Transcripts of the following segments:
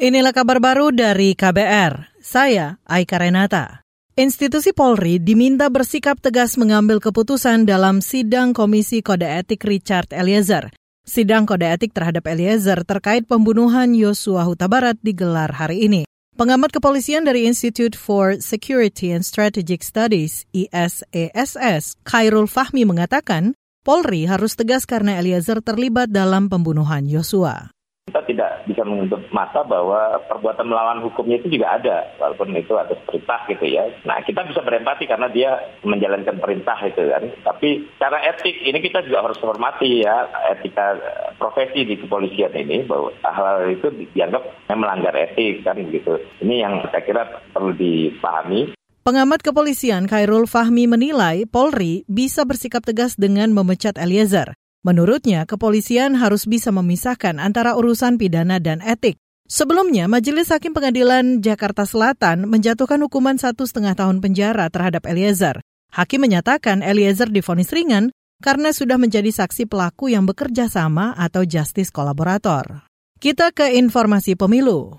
Inilah kabar baru dari KBR. Saya Aika Renata. Institusi Polri diminta bersikap tegas mengambil keputusan dalam sidang Komisi Kode Etik Richard Eliezer. Sidang kode etik terhadap Eliezer terkait pembunuhan Yosua Huta Barat digelar hari ini. Pengamat kepolisian dari Institute for Security and Strategic Studies, ISESS, Khairul Fahmi mengatakan, Polri harus tegas karena Eliezer terlibat dalam pembunuhan Yosua kita tidak bisa menuntut masa bahwa perbuatan melawan hukumnya itu juga ada, walaupun itu atas perintah gitu ya. Nah kita bisa berempati karena dia menjalankan perintah itu kan. Tapi cara etik ini kita juga harus hormati ya etika profesi di kepolisian ini bahwa hal-hal itu dianggap melanggar etik kan gitu. Ini yang saya kira perlu dipahami. Pengamat kepolisian Khairul Fahmi menilai Polri bisa bersikap tegas dengan memecat Eliezer. Menurutnya, kepolisian harus bisa memisahkan antara urusan pidana dan etik. Sebelumnya, Majelis Hakim Pengadilan Jakarta Selatan menjatuhkan hukuman satu setengah tahun penjara terhadap Eliezer. Hakim menyatakan Eliezer difonis ringan karena sudah menjadi saksi pelaku yang bekerja sama atau justice kolaborator. Kita ke informasi pemilu.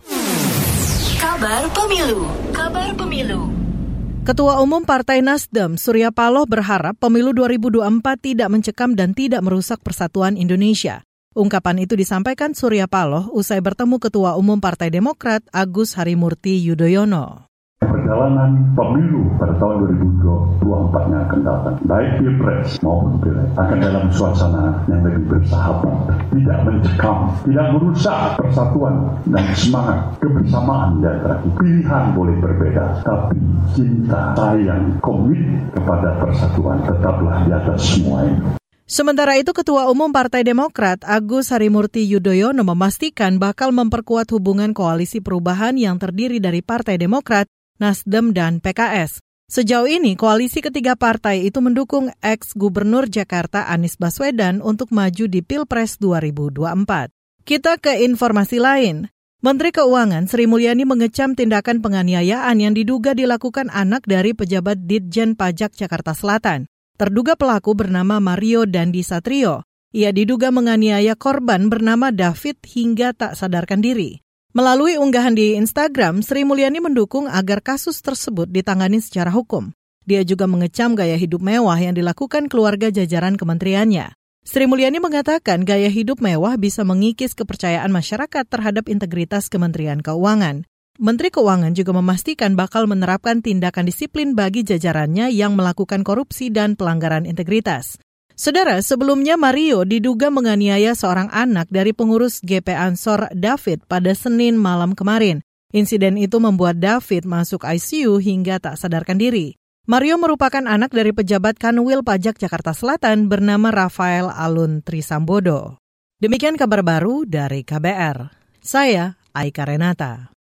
Kabar pemilu. Kabar pemilu. Ketua Umum Partai Nasdem, Surya Paloh berharap pemilu 2024 tidak mencekam dan tidak merusak persatuan Indonesia. Ungkapan itu disampaikan Surya Paloh usai bertemu Ketua Umum Partai Demokrat Agus Harimurti Yudhoyono perjalanan pemilu pada tahun 2024 yang akan datang, baik pilpres maupun pileg, akan dalam suasana yang lebih bersahabat, tidak mencekam, tidak merusak persatuan dan semangat kebersamaan di antara pilihan boleh berbeda, tapi cinta, sayang, komit kepada persatuan tetaplah di atas semua itu. Sementara itu, Ketua Umum Partai Demokrat Agus Harimurti Yudhoyono memastikan bakal memperkuat hubungan koalisi perubahan yang terdiri dari Partai Demokrat, Nasdem, dan PKS. Sejauh ini, koalisi ketiga partai itu mendukung ex-gubernur Jakarta Anies Baswedan untuk maju di Pilpres 2024. Kita ke informasi lain. Menteri Keuangan Sri Mulyani mengecam tindakan penganiayaan yang diduga dilakukan anak dari pejabat Ditjen Pajak Jakarta Selatan. Terduga pelaku bernama Mario Dandi Satrio. Ia diduga menganiaya korban bernama David hingga tak sadarkan diri. Melalui unggahan di Instagram, Sri Mulyani mendukung agar kasus tersebut ditangani secara hukum. Dia juga mengecam gaya hidup mewah yang dilakukan keluarga jajaran kementeriannya. Sri Mulyani mengatakan gaya hidup mewah bisa mengikis kepercayaan masyarakat terhadap integritas Kementerian Keuangan. Menteri Keuangan juga memastikan bakal menerapkan tindakan disiplin bagi jajarannya yang melakukan korupsi dan pelanggaran integritas. Saudara, sebelumnya Mario diduga menganiaya seorang anak dari pengurus GP Ansor David pada Senin malam kemarin. Insiden itu membuat David masuk ICU hingga tak sadarkan diri. Mario merupakan anak dari pejabat Kanwil Pajak Jakarta Selatan bernama Rafael Alun Trisambodo. Demikian kabar baru dari KBR. Saya Aika Renata.